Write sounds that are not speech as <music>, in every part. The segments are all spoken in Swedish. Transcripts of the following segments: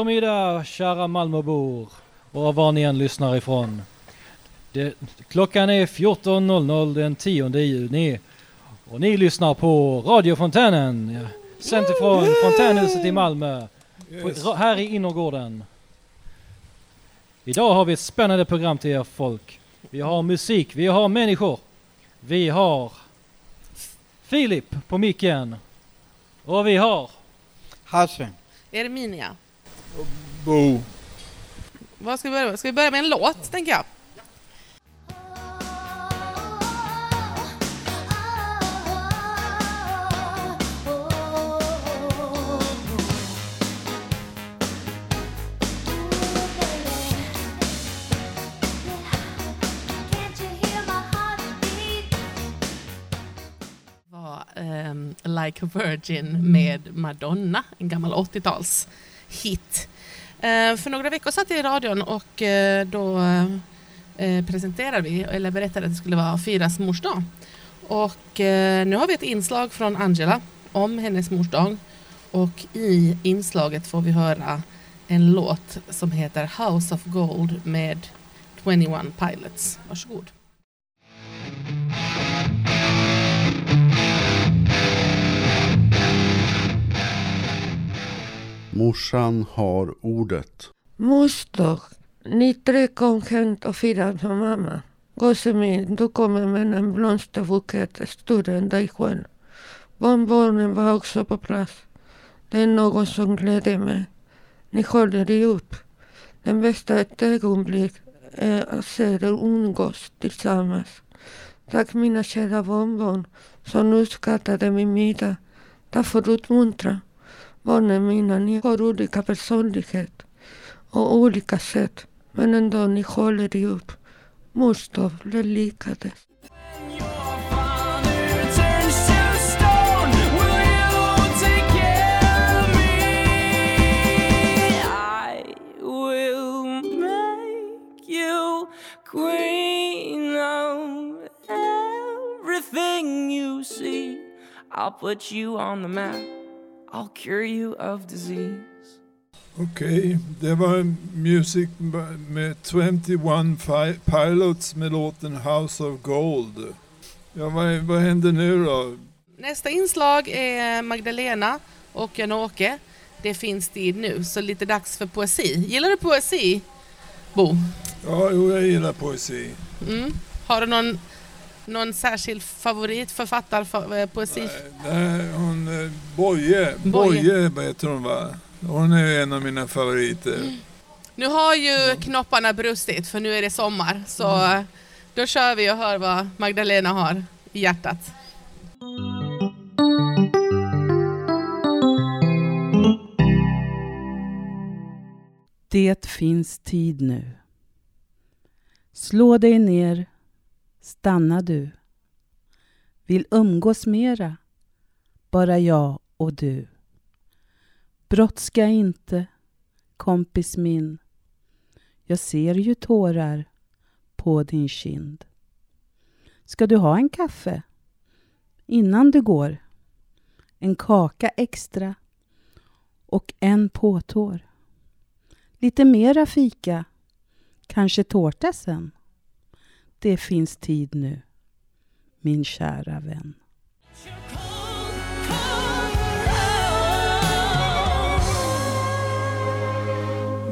Eftermiddag kära Malmöbor och var ni än lyssnar ifrån. Det, klockan är 14.00 den 10 juni och ni lyssnar på radiofontänen sänt ifrån fontänhuset i Malmö på, här i innergården. Idag har vi ett spännande program till er folk. Vi har musik, vi har människor. Vi har Filip på micken. Och vi har Hasse. Erminia. Bo. Vad ska vi börja med? Ska vi börja med en låt, tänker jag? var ehm, Like a Virgin med Madonna, en gammal 80-tals hit. Eh, för några veckor satt jag i radion och eh, då eh, presenterade vi, eller berättade att det skulle vara Firas mors dag. Och nu har vi ett inslag från Angela om hennes mors dag. Och i inslaget får vi höra en låt som heter House of Gold med 21 Pilots. Varsågod. Morsan har ordet. Moster, ni tre kom hem och firade för mamma. Gosse min, du kommer med en blomsterbukett större än dig själv. Barnbarnen var också på plats. Det är något som gläder mig. Ni håller ihop. Den bästa ett ögonblick är att se er umgås tillsammans. Tack mina kära barnbarn som uppskattade min middag. Tack för uppmuntran. Barnen mina, ni har olika personlighet och olika sätt. Men ändå ni håller ihop. Mors dag blev likadant. I will make you queen of everything you see. I'll put you on the map. I'll cure you of disease. Okej, det var Music med 21 Fi- Pilots med låten House of Gold. Ja, vad, vad händer nu då? Nästa inslag är Magdalena och Jan-Åke. Det finns tid nu, så lite dags för poesi. Gillar du poesi, Bo? Ja, jo, jag gillar poesi. Mm. Har du någon, någon särskild favoritförfattarpoesi? Nej, hon, eh, Boje, Boje. Boje heter hon va? Hon är en av mina favoriter. <clears throat> Nu har ju knopparna brustit, för nu är det sommar. Så eh, då kör vi och hör vad Magdalena har i hjärtat. Det finns tid nu. Slå dig ner, stanna du. Vill umgås mera, bara jag och du. Brådska inte, kompis min. Jag ser ju tårar på din kind. Ska du ha en kaffe? Innan du går? En kaka extra och en påtår. Lite mera fika, kanske tårta sen. Det finns tid nu, min kära vän.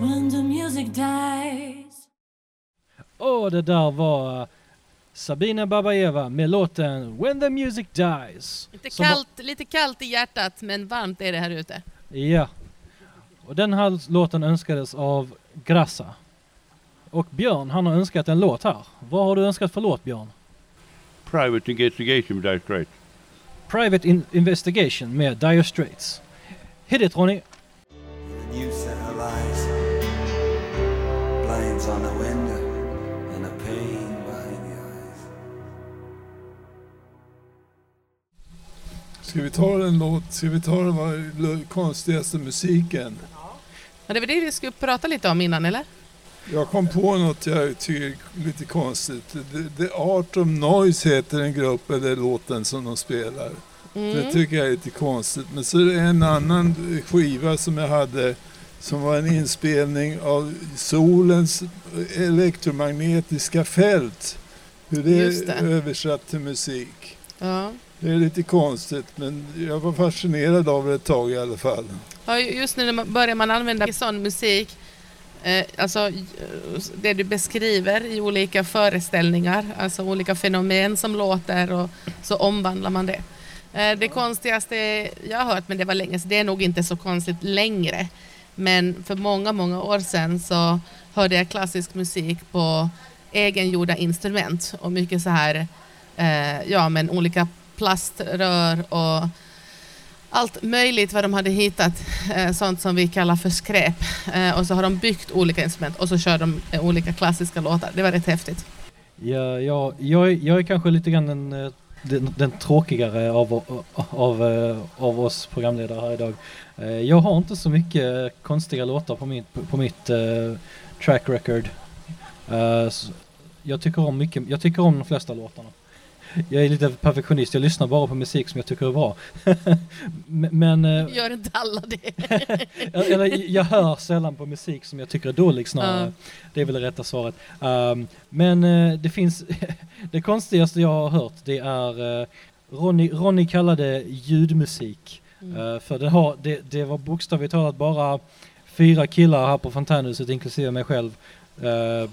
When the music dies. Och det där var eh, Sabina Babayeva med låten When the Music Dies. Lite kallt, lite kallt i hjärtat, men varmt är det här ute. Ja. Och den här låten önskades av Grassa. Och Björn, han har önskat en låt här. Vad har du önskat för låt Björn? Private investigation with Dire Straits. Private in Investigation med Dire Straits. Hit it Ronny! new set of lights, blinds on the window, and a pain behind the eyes. Ska vi ta en låt? Ska vi ta den konstigaste musiken? Ja, det var det vi skulle prata lite om innan, eller? Jag kom på något jag tycker är lite konstigt. The, Art of Noise heter den grupp eller låten som de spelar. Det Mm. tycker jag är lite konstigt. Men så är det en annan skiva som jag hade som var en inspelning av solens elektromagnetiska fält. Hur det, Just det. är översatt till musik. Ja. Det är lite konstigt men jag var fascinerad av det ett tag i alla fall. Ja, just nu när man- börjar man använda sån musik, eh, alltså eh, det du beskriver i olika föreställningar, alltså olika fenomen som låter och så omvandlar man det. Eh, det konstigaste jag har hört, men det var länge sedan, det är nog inte så konstigt längre, men för många, många år sedan så hörde jag klassisk musik på egengjorda instrument och mycket så här, eh, ja men olika plaströr och allt möjligt vad de hade hittat, eh, sånt som vi kallar för skräp. Eh, och så har de byggt olika instrument och så kör de eh, olika klassiska låtar. Det var rätt häftigt. Ja, ja, jag, är- jag är kanske lite grann den, den, den tråkigare av, av, av oss programledare här idag. Jag har inte så mycket konstiga låtar på mitt, på mitt track record. Jag, tycker om mycket, jag tycker om de flesta låtarna. Jag är lite perfektionist, jag lyssnar bara på musik som jag tycker är bra. <laughs> Men- eh, Gör inte alla det? <laughs> eller jag hör sällan på musik som jag tycker är dålig snarare. Ja. Det är väl det rätta svaret. Um, men eh, det finns, <laughs> det konstigaste jag har hört det är uh, Ronny, Ronny kallade ljudmusik. Mm. Eh, för det, har, det, det var bokstavligt talat bara fyra killar här på Fontänhuset, inklusive mig själv, eh,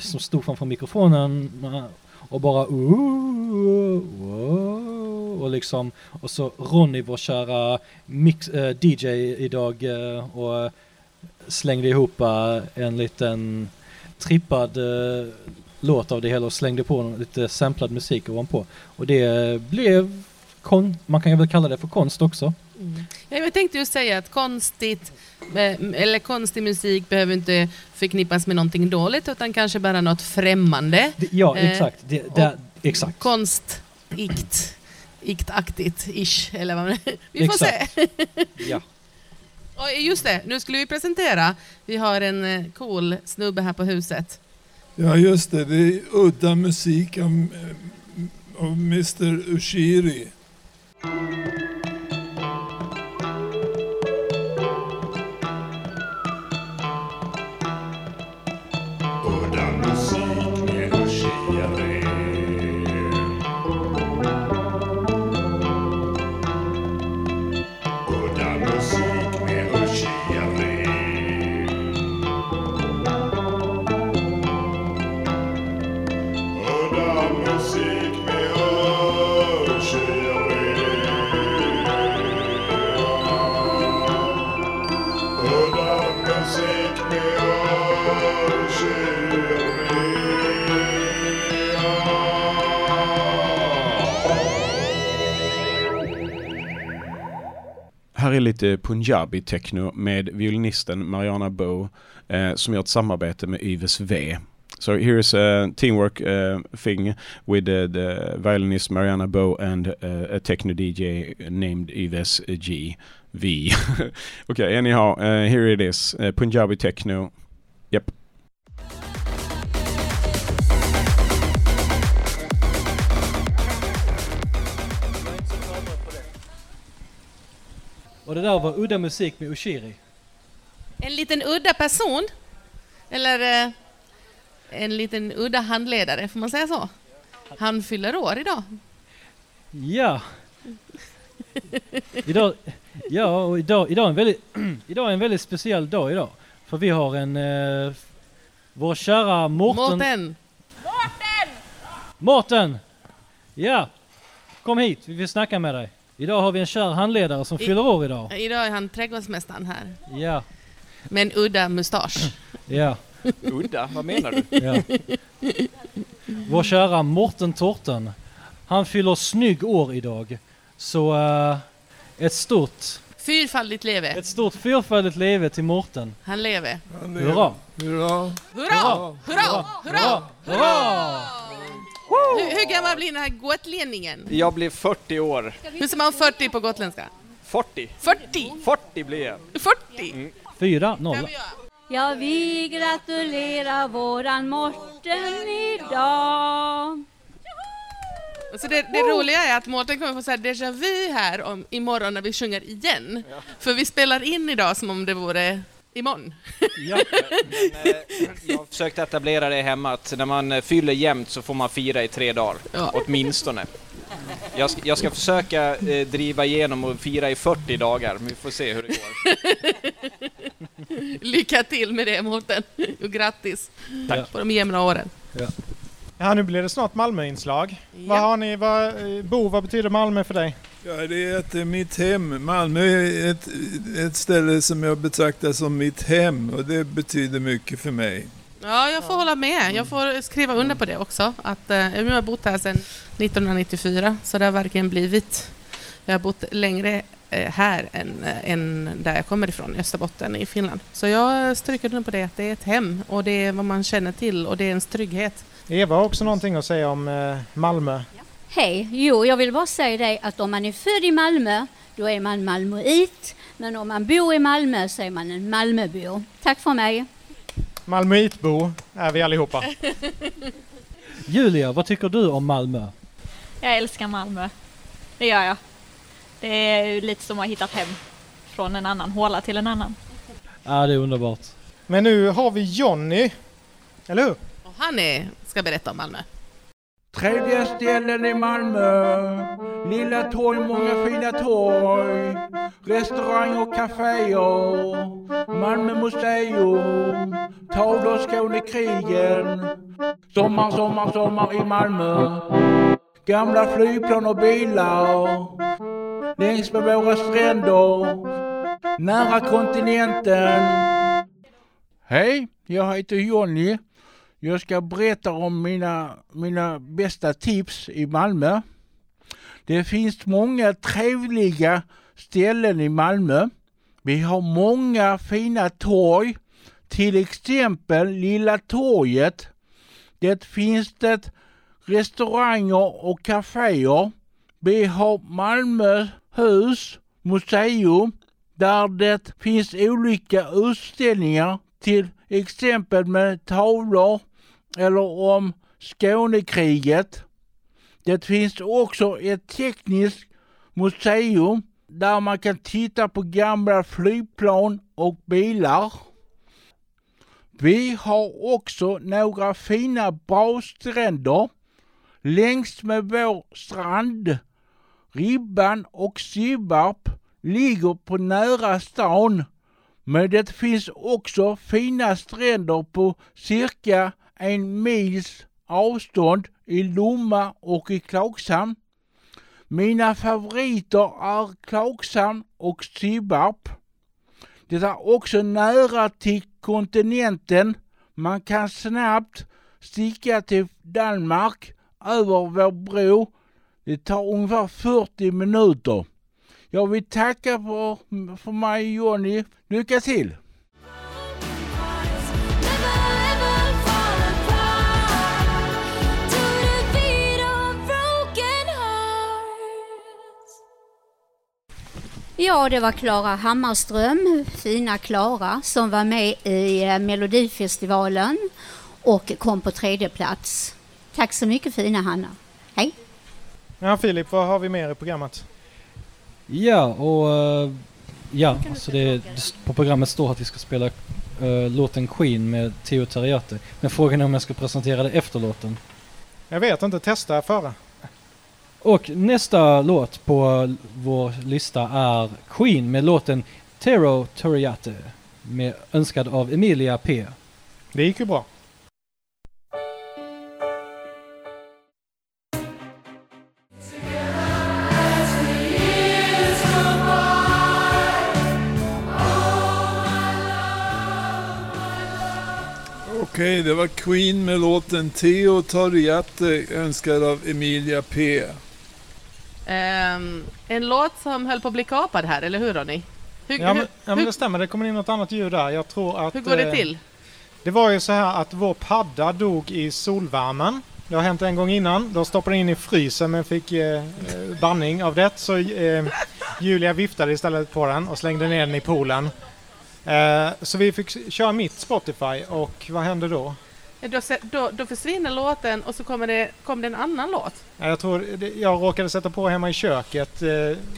som stod framför mikrofonen eh, och bara "Ooh, wow", och liksom och så Ronny, vår kära mix, eh, DJ idag eh, och slängde ihop eh, en liten trippad eh, låt av det hela och slängde på lite samplad musik ovanpå. Och det blev kon, man kan ju väl kalla det för konst också. Mm. Ja, jag tänkte ju säga att konstigt, eller konstig musik behöver inte förknippas med någonting dåligt utan kanske bara något främmande. Ja, exakt. Det, det, exakt. Konstikt, iktaktigt, ish, eller vad man <laughs> Vi får Exakt. se. <laughs> Ja. Och just det, nu skulle vi presentera. Vi har en eh, cool snubbe här på huset. Ja just det, det är udda musik av, av Mr Ushiri. Är lite punjabi techno med violinisten Mariana Bow eh, som gör ett samarbete med Yves V. So here is a teamwork uh, thing with uh, the violinist Mariana Bow and uh, a techno DJ named Yves G. V. <laughs> okay, anyhow, uh, here it is. Uh, Punjabi techno. Och det där var udda musik med Ushiri. En liten udda person, eller eh, en liten udda handledare, får man säga så? Han fyller år idag. Ja. idag, ja, och idag, idag, är en väldigt, <clears throat> idag är en väldigt speciell dag idag. För vi har en, eh, vår kära Morten. Mårten! Mårten! Ja! Kom hit, vi vill snacka med dig. Idag har vi en kär handledare som I- fyller år idag. Idag är han trädgårdsmästaren här. Ja, Med en udda mustasch. ja, Udda, vad menar du? ja. Vår kära Morten Torten. Han fyller snygg år idag. Så eh, ett stort, Fyrfaldigt leve. ett stort fyrfaldigt leve till Morten. Han lever. Han är- Hurra! Hurra! Hurra! Hurra! Hurra! Hurra! Hur, hur gammal blir den här gotlänningen? Jag blev 40 år. Hur säger man 40 på gotländska? 40. 40! 40 blev jag. 40! Fyra, noll. Kan vi göra? Ja, vi gratulerar våran Morten idag. Så det, det roliga är att Mårten kommer få säga déjà vu här om, imorgon när vi sjunger igen. För vi spelar in idag som om det vore imorgon. Ja, <laughs> men, eh, jag har försökt etablera det hemma att när man eh, fyller jämnt så får man fira i tre dagar. Ja. Åtminstone. Jag ska, jag ska försöka eh, driva igenom och fira i 40 dagar, men vi får se hur det går. Lycka till med det Mårten. Och grattis Tack. på de jämna åren. Ja, nu blir det snart Malmöinslag. Vad har ni, vad, eh, Bo, vad betyder Malmö för dig? Ja, det är att är mitt hem. Malmö är ett, ett ställe som jag betraktar som mitt hem och det betyder mycket för mig. Ja, jag får hålla med. Jag får skriva under på det också. Att, eh, nu har jag bott här sedan 1994, så det har verkligen blivit... Jag har bott längre eh, här än, eh, än där jag kommer ifrån, Österbotten i Finland. Så jag stryker under på det, att det är ett hem och det är vad man känner till och det är ens trygghet. Eva har också någonting att säga om eh, Malmö. Hej! Jo, jag vill bara säga det att om man är född i Malmö, då är man malmöit. Men om man bor i Malmö så är man en Malmöbo. Tack för mig! Malmöitbo är vi allihopa. <laughs> Julia, vad tycker du om Malmö? Jag älskar Malmö. Det gör jag. Det är lite som att ha hittat hem från en annan håla till en annan. Ja, det är underbart. Men nu har vi Jonny, eller hur? Och han är, ska berätta om Malmö. Trevliga ställen i Malmö. Lilla torg, många fina torg. Restaurang och kaféer. Malmö museum. Tavlor Skånekrigen. Sommar, sommar, sommar i Malmö. Gamla flygplan och bilar. Längs med våra stränder. Nära kontinenten. Hej, jag heter Jonny. Jag ska berätta om mina, mina bästa tips i Malmö. Det finns många trevliga ställen i Malmö. Vi har många fina torg. Till exempel Lilla torget. Det finns det restauranger och kaféer. Vi har Malmö hus, museum, där det finns olika utställningar till exempel med tavlor eller om Skånekriget. Det finns också ett tekniskt museum där man kan titta på gamla flygplan och bilar. Vi har också några fina badstränder längs med vår strand. Ribban och Sibbarp ligger på nära stan. Men det finns också fina stränder på cirka en mils avstånd i Lomma och i Klagshamn. Mina favoriter är Klagshamn och Sibbarp. Det är också nära till kontinenten. Man kan snabbt sticka till Danmark över vår bro. Det tar ungefär 40 minuter. Jag vill tacka för, för mig Jonny. Lycka till! Ja, det var Klara Hammarström, fina Klara, som var med i eh, Melodifestivalen och kom på tredje plats. Tack så mycket fina Hanna. Hej! Ja, Filip, vad har vi mer i programmet? Ja, och eh, ja, alltså det, på programmet står att vi ska spela uh, låten Queen med Theo Terriate. Men frågan är om jag ska presentera det efter låten. Jag vet inte, testa före. Och nästa låt på vår lista är Queen med låten Tero Toriate med önskad av Emilia P. Det gick ju bra. Okej, det var Queen med låten Teo Toriate önskad av Emilia P. Ehm, en låt som höll på att bli kapad här, eller hur Ronny? Hur, Ja men, hur, ja, men det stämmer, det kommer in något annat ljud där. Jag tror att... hur går det eh, till? Det var ju så här att vår padda dog i solvärmen. Det har hänt en gång innan. Då stoppade den in i frysen men fick eh, eh, banning av det. Så eh, Julia viftade istället på den och slängde ner den i poolen. Eh, så vi fick köra mitt Spotify och vad hände då? Då, se- då, då försvinner låten och så kommer det, kommer det en annan låt. Ja, Jag tror jag råkade sätta på hemma i köket. Eh,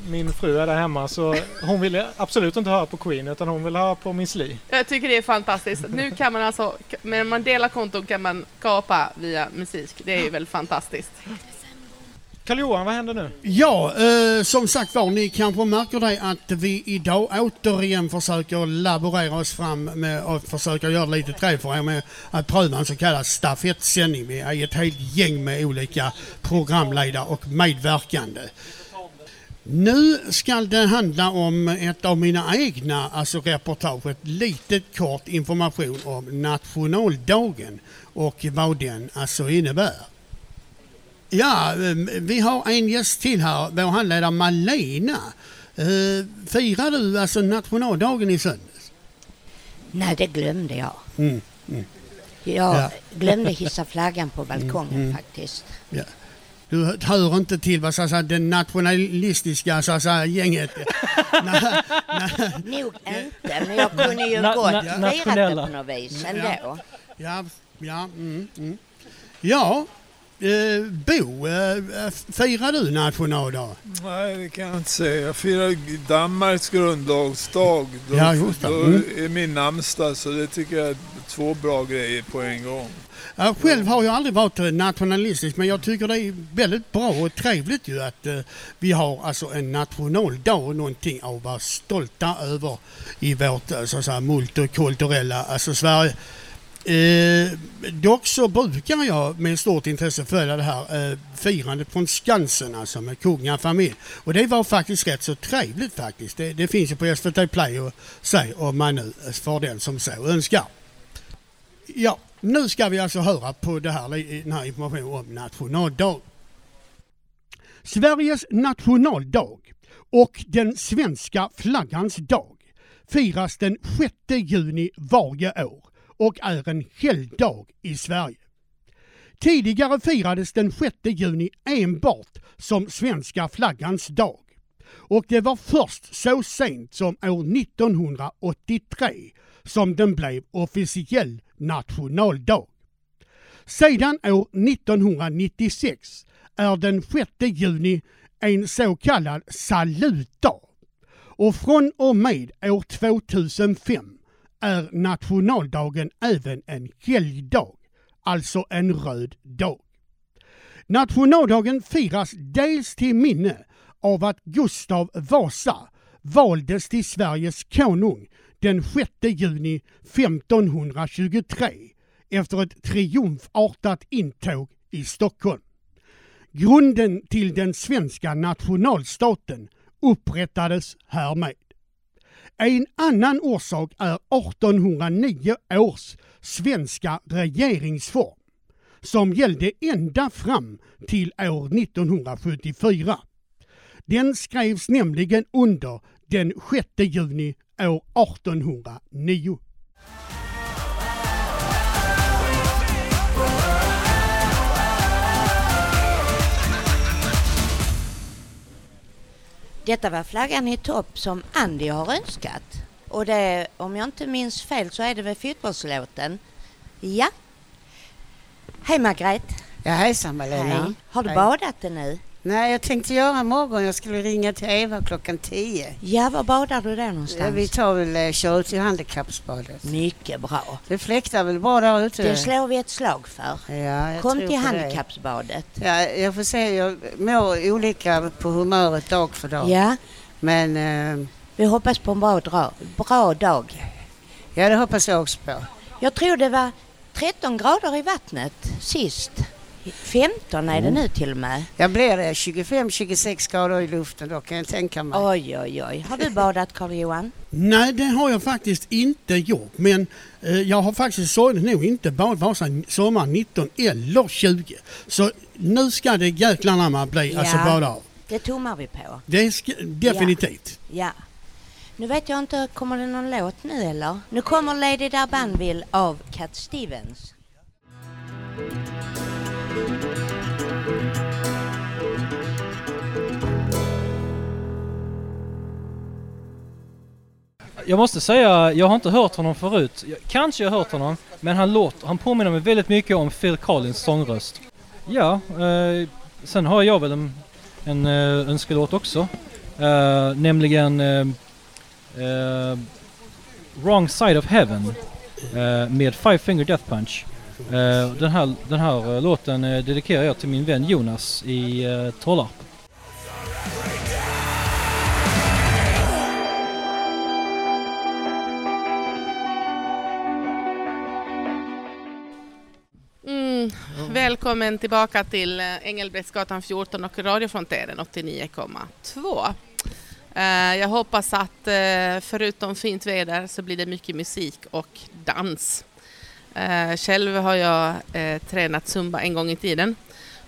Min fru är där hemma så hon ville absolut inte höra på Queen utan hon ville höra på Miss Li. Jag tycker det är fantastiskt. Nu kan man alltså, när man delar konton kan man kapa via musik. Det är ju väl fantastiskt. Karl-Johan, vad händer nu? Ja, eh, som sagt var, ni kanske märker det att vi idag återigen försöker laborera oss fram med och försöka göra lite trä för er med att pröva en så kallad stafettsändning. Vi är ett helt gäng med olika programledare och medverkande. Nu ska det handla om ett av mina egna alltså reportage, ett litet kort information om nationaldagen och vad den alltså innebär. Ja, eh, vi har en gäst till här, vår handledare Malena. Eh, Firar du alltså nationaldagen i söndags? Nej, det glömde jag. Mm, mm. Jag Ja. glömde hissa <laughs> flaggan på balkongen Mm, mm. faktiskt. Ja. Du hör inte till vad så att säga, det nationalistiska så att säga, gänget. <laughs> <laughs> Nog inte, men jag kunde ju Na- gott na- firat det på något vis Ja. ändå. Ja, ja, mm, mm. ja eh, Bo, eh, firar du nationaldag? Nej, det kan jag inte säga. Jag firar Danmarks grundlagsdag. Då, Ja, just det. då Mm. är min namnsdag, så det tycker jag är två bra grejer på en gång. Ja, själv har jag aldrig varit eh, nationalistisk men jag tycker det är väldigt bra och trevligt ju att eh, vi har alltså en nationaldag och någonting att vara stolta över i vårt eh, så att säga, multikulturella alltså Sverige. Eh, dock så brukar jag med stort intresse följa det här eh, firandet från Skansen alltså med kungafamilj. Och det var faktiskt rätt så trevligt faktiskt. Det, det finns ju på SVT Play att se om man nu eh, får för den som så önskar. Ja, nu ska vi alltså höra på det här, den här informationen om nationaldag. Sveriges nationaldag och den svenska flaggans dag firas den 6 juni varje år och är en helgdag i Sverige. Tidigare firades den 6 juni enbart som svenska flaggans dag och det var först så sent som år 1983 som den blev officiell nationaldag. Sedan år 1996 är den 6 juni en så kallad salutdag och från och med år 2005 är nationaldagen även en helgdag, alltså en röd dag. Nationaldagen firas dels till minne av att Gustav Vasa valdes till Sveriges konung den 6 juni 1523 efter ett triumfartat intåg i Stockholm. Grunden till den svenska nationalstaten upprättades härmed. En annan orsak är 1809 års svenska regeringsform som gällde ända fram till år 1974. Den skrevs nämligen under den 6 juni år 1809. Detta var flaggan i topp som Andy har önskat. Och det, om jag inte minns fel så är det väl fotbollslåten. Ja. Hej Margret. Ja, hejsan Malena. Hej. Har du Hej. badat nu? Nej, jag tänkte göra imorgon. Jag skulle ringa till Eva klockan 10. Ja, var badar du där någonstans? Ja, vi tar väl eh, kör ut till handikappsbadet. Mycket bra. Det fläktar väl bra där ute? Det slår vi ett slag för. Ja, jag Kom tror till på det. handikappsbadet. Ja, jag får se. Jag mår olika på humöret dag för dag. Ja. Men... Eh, vi hoppas på en bra, dra, bra dag. Ja, det hoppas jag också på. Jag tror det var 13 grader i vattnet sist. 15 är det Mm. nu till och med. Jag blir det 25-26 grader i luften då kan jag tänka mig. Oj, oj, oj. Har du badat Carl-Johan? Nej, det har jag faktiskt inte gjort. Men eh, jag har faktiskt sorgligt nog inte badat vare sig sommar 19 eller 20. Så nu ska det jäklarna man bli, alltså bada av. det tummar vi på. Det ska, definitivt. Ja. Nu vet jag inte, kommer det någon låt nu eller? Nu kommer Lady Darbanville av Cat Stevens jag måste säga, jag har inte hört honom förut. Jag, kanske jag har hört honom, men han, låter, han påminner mig väldigt mycket om Phil Collins sångröst. Ja, eh, sen har jag väl en, en eh, önskelåt också. Eh, nämligen eh, eh, Wrong Side of Heaven eh, med Five Finger Death Punch. Eh, den här, den här eh, låten eh, dedikerar jag till min vän Jonas i Tollarp. Mm. Välkommen tillbaka till Engelbrektsgatan 14 och radiofrontären 89,2. Jag hoppas att förutom fint väder så blir det mycket musik och dans. Eh, Själv har jag eh, tränat zumba en gång i tiden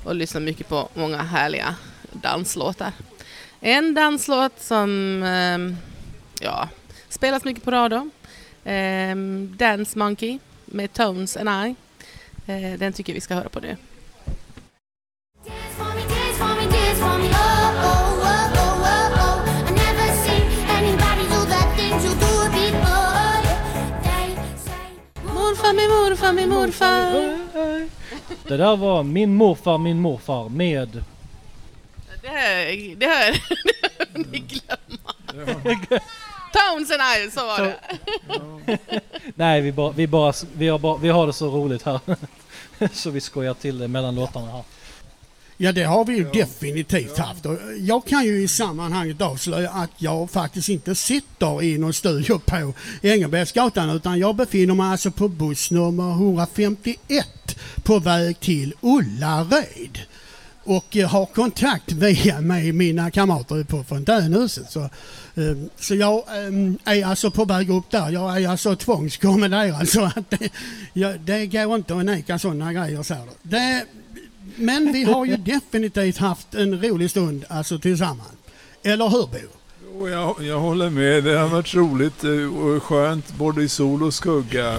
och lyssnat mycket på många härliga danslåtar. En danslåt som eh, ja, spelas mycket på radio, eh, Dance Monkey med Tones and I. Eh, Den tycker jag vi ska höra på nu. Morfar, min morfar, min morfar. Det där var Min morfar, min morfar med... Det här, det här ni glömma. Tones and I, så var det. Nej, vi, bara, vi, bara, vi, har bara, vi har det så roligt här. <laughs> så vi skojar till det mellan låtarna här. Ja det har vi ju definitivt haft. Jag kan ju i sammanhanget avslöja att jag faktiskt inte sitter i någon studio på Engelbrektsgatan utan jag befinner mig alltså på buss nummer 151 på väg till Ullared. Och eh, har kontakt via med mina kamrater på Fontänhuset. Så, eh, så jag eh, är alltså på väg upp där. Jag är alltså tvångskommenderad <laughs> så att det, det går inte att neka sådana grejer. Så här. Det, men vi har ju definitivt haft en rolig stund alltså tillsammans. Eller hur Bo? Jo, jag, jag håller med. Det har varit roligt eh, och skönt både i sol och skugga.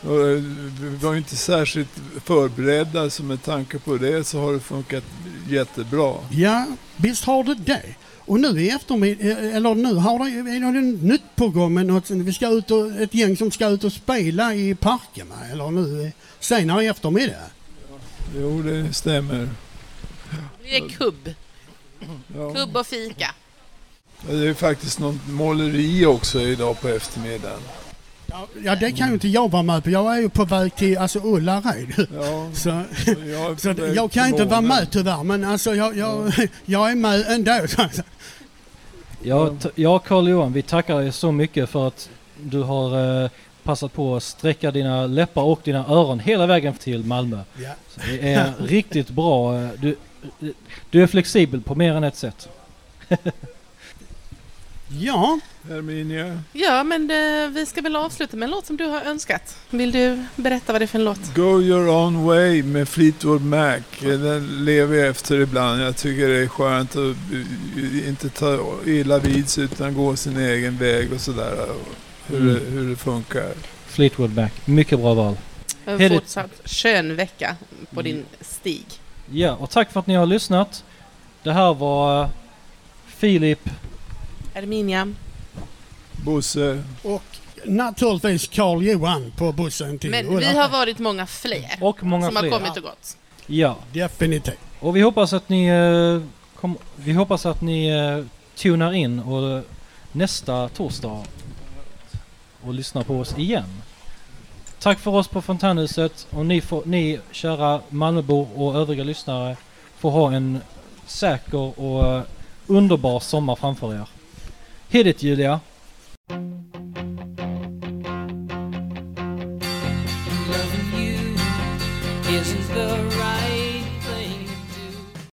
Och, eh, Vi var ju inte särskilt förberedda så med tanke på det så har det funkat jättebra. Ja, visst har det det. Och nu i eftermiddag, eller nu har det, är det nytt på gång med något, vi ska ut och, ett gäng som ska ut och spela i parkerna eller nu eh, senare i eftermiddag. Jo, det stämmer. Det är kubb. Kubb och fika. Ja, Det är faktiskt något måleri också idag på eftermiddagen. Ja, det kan ju inte jag vara med på. Jag är ju på väg till alltså, Ullared. Ja, <laughs> så jag så jag kan inte vara med tyvärr, men alltså jag, jag, <laughs> jag är med ändå. Ja, t- ja Carl-Johan, vi tackar dig så mycket för att du har eh, passat på att sträcka dina läppar och dina öron hela vägen till Malmö. Ja. Så det är riktigt bra. Du, du är flexibel på mer än ett sätt. <laughs> Ja. Herminia. Ja, men eh, vi ska väl avsluta med en låt som du har önskat. Vill du berätta vad det är för en låt? Go your own way med Fleetwood Mac. Den lever jag efter ibland. Jag tycker det är skönt att eh, inte ta illa vid sig utan gå sin egen väg och sådär. Hur, det, Mm. hur det funkar. Fleetwood Mac, mycket bra val. En fortsatt skön vecka på din stig. Ja, och tack för att ni har lyssnat. Det här var Filip. Herminia. Bosse. Och naturligtvis Carl Johan på bussen till Men vi Ullared. har varit många fler Och många som fler. har kommit och gått. Ja. Definitivt. Och vi hoppas att ni, eh, kom, vi hoppas att ni eh, tunar in och eh, nästa torsdag och lyssnar på oss igen. Tack för oss på Fontänhuset och ni, får, ni kära Malmöbor och övriga lyssnare får ha en säker och eh, underbar sommar framför er. Hej det Julia! Loving you isn't the right